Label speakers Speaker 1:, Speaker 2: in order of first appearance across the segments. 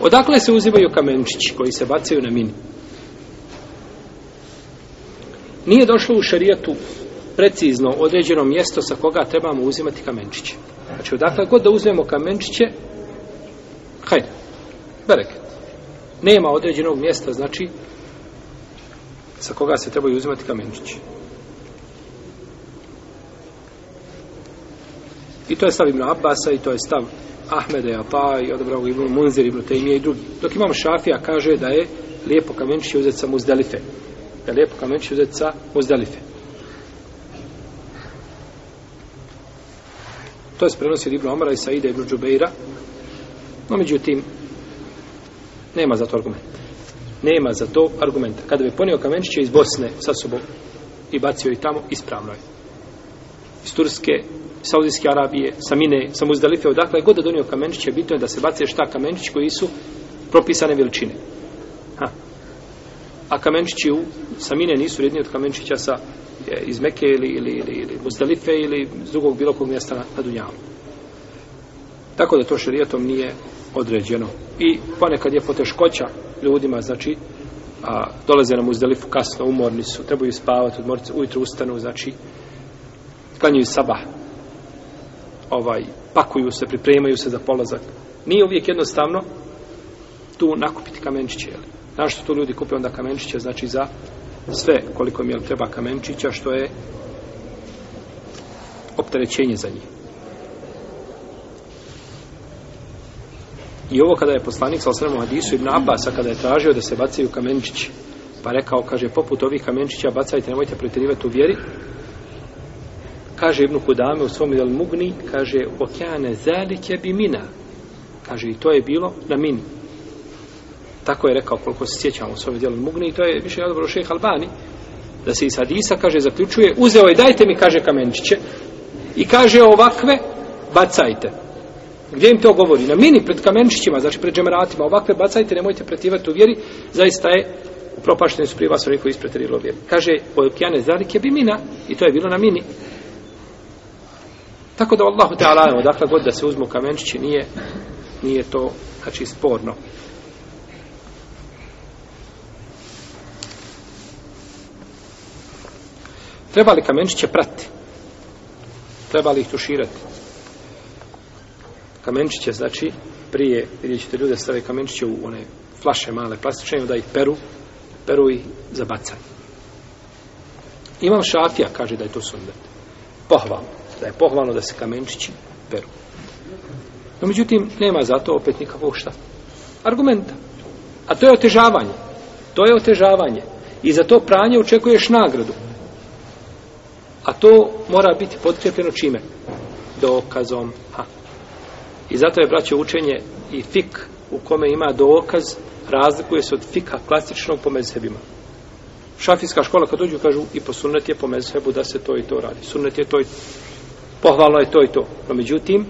Speaker 1: Odakle se uzimaju kamenčići koji se bacaju na mini? Nije došlo u šarijetu precizno određeno mjesto sa koga trebamo uzimati kamenčiće. Znači, odakle god da uzmemo kamenčiće, hajde, bereket. Nema određenog mjesta, znači, sa koga se trebaju uzimati kamenčiće. I to je stav Ibn Abbasa, i to je stav Ahmeda i Ata i odabrao ga Ibn Munzir, Ibn Taymiye i drugi. Dok imam Šafija kaže da je lijepo kamenčić uzeti sa Muzdalife. Da je lijepo kamenčić uzeti sa Muzdalife. To je prenosi od Ibn Omara i Saida Ibn Džubeira. No, međutim, nema za to argumenta. Nema za to argumenta. Kada bi ponio kamenčiće iz Bosne sa sobom i bacio i tamo, ispravno je iz Turske, Saudijske Arabije, sa Mine, sa Muzdalife, odakle god da donio kamenčiće, bitno je da se bace šta kamenčić koji su propisane veličine. Ha. A kamenčići u Samine nisu redni od kamenčića sa, je, iz Meke ili, ili, ili, ili Muzdalife ili iz drugog bilo kog mjesta na, na Dunjavu. Tako da to šarijetom nije određeno. I ponekad je poteškoća ljudima, znači, a, dolaze na muzdalifu kasno, umorni su, trebaju spavati, odmorni ujutru ustanu, znači, klanjaju sabah, ovaj, pakuju se, pripremaju se za polazak. Nije uvijek jednostavno tu nakupiti kamenčiće. Jel? Znaš što tu ljudi kupe onda kamenčiće, znači za sve koliko im treba kamenčića, što je opterećenje za njih. I ovo kada je poslanik sa osrema Hadisu ibn Abasa, kada je tražio da se bacaju kamenčići, pa rekao, kaže, poput ovih kamenčića bacajte, nemojte pretirivati u vjeri, kaže Ibn Kudame u svom Idel Mugni, kaže, okeane zelike bi mina. Kaže, i to je bilo na min. Tako je rekao, koliko se sjećamo u svom Idel Mugni, i to je više je odobro šeha Albani, da se iz Hadisa, kaže, zaključuje, uzeo je, dajte mi, kaže kamenčiće, i kaže ovakve, bacajte. Gdje im to govori? Na mini, pred kamenčićima, znači pred džemeratima, ovakve bacajte, nemojte pretivati u vjeri, zaista je propaštene su prije vas, reko ispretarilo vjeri. Kaže, okeane zelike bi mina, i to je bilo na mini. Tako da Allahu Teala, dakle god da se uzmu kamenčići, nije, nije to znači sporno. Treba li kamenčiće prati? Treba li ih tuširati? Kamenčiće, znači, prije, vidjet ćete ljude stave kamenčiće u one flaše male plastične, onda ih peru, peru ih za bacanje. Imam šafija, kaže da je to sundat. Pohvalno da je pohvalno da se kamenčići peru. No, međutim, nema zato opet nikakvog šta. Argumenta. A to je otežavanje. To je otežavanje. I za to pranje očekuješ nagradu. A to mora biti potkrepljeno čime? Dokazom. Ha. I zato je, braćo, učenje i fik u kome ima dokaz razlikuje se od fika klasičnog po mezhebima. Šafijska škola kad dođu kažu i po sunnet je po mezhebu da se to i to radi. Sunnet je to i pohvalno je to i to. No međutim,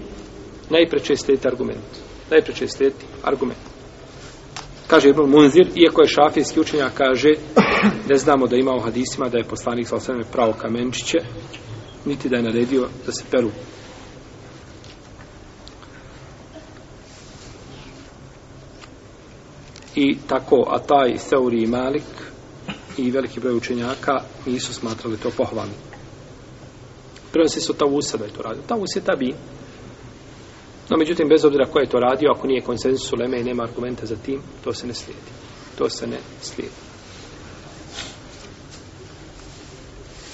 Speaker 1: najpreče je slijediti argument. Najpreče je slijediti argument. Kaže Ibn Munzir, iako je šafijski učenja, kaže, ne znamo da ima u hadisima da je poslanik sa osvrame pravo kamenčiće, niti da je naredio da se peru. I tako, a taj Seuri i Malik i veliki broj učenjaka nisu smatrali to pohvalno prenosi se od Tavusa da je to radio. Tavus je tabi. No, međutim, bez obzira ko je to radio, ako nije konsensus u Leme i nema argumenta za tim, to se ne slijedi. To se ne slijedi.